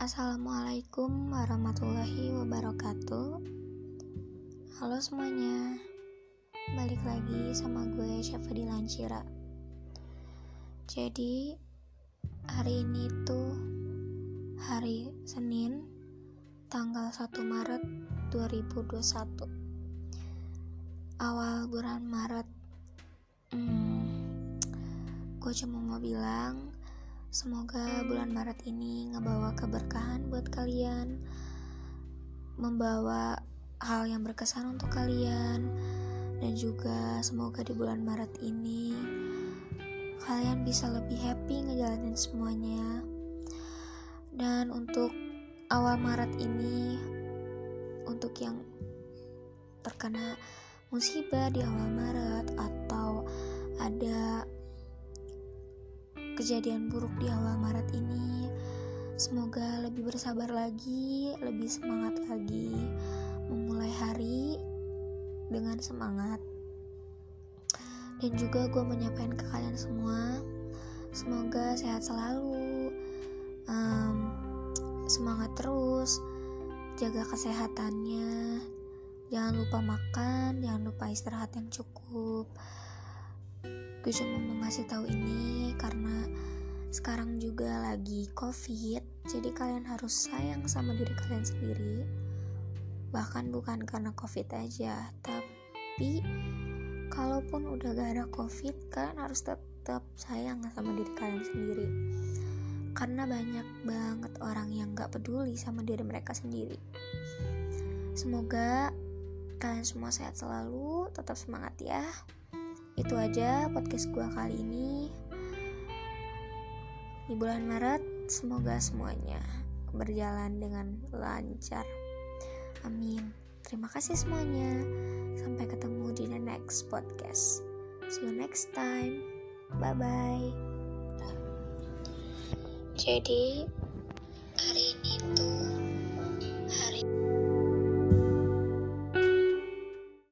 Assalamualaikum warahmatullahi wabarakatuh. Halo semuanya. Balik lagi sama gue Syafa Dilancira Jadi Hari ini tuh Hari Senin Tanggal 1 Maret 2021 Awal bulan Maret. Hmm, Gue cuma mau bilang Semoga bulan Maret ini ngebawa keberkahan buat kalian, membawa hal yang berkesan untuk kalian, dan juga semoga di bulan Maret ini kalian bisa lebih happy ngejalanin semuanya. Dan untuk awal Maret ini, untuk yang terkena musibah di awal Maret atau ada kejadian buruk di awal Maret ini. Semoga lebih bersabar lagi, lebih semangat lagi, memulai hari dengan semangat. Dan juga gue menyampaikan ke kalian semua, semoga sehat selalu, um, semangat terus, jaga kesehatannya, jangan lupa makan, jangan lupa istirahat yang cukup gue cuma mau ngasih tahu ini karena sekarang juga lagi covid jadi kalian harus sayang sama diri kalian sendiri. Bahkan bukan karena covid aja tapi kalaupun udah gak ada covid kalian harus tetap sayang sama diri kalian sendiri. Karena banyak banget orang yang gak peduli sama diri mereka sendiri. Semoga kalian semua sehat selalu tetap semangat ya itu aja podcast gue kali ini. Di bulan Maret semoga semuanya berjalan dengan lancar. Amin. Terima kasih semuanya. Sampai ketemu di the next podcast. See you next time. Bye bye jadi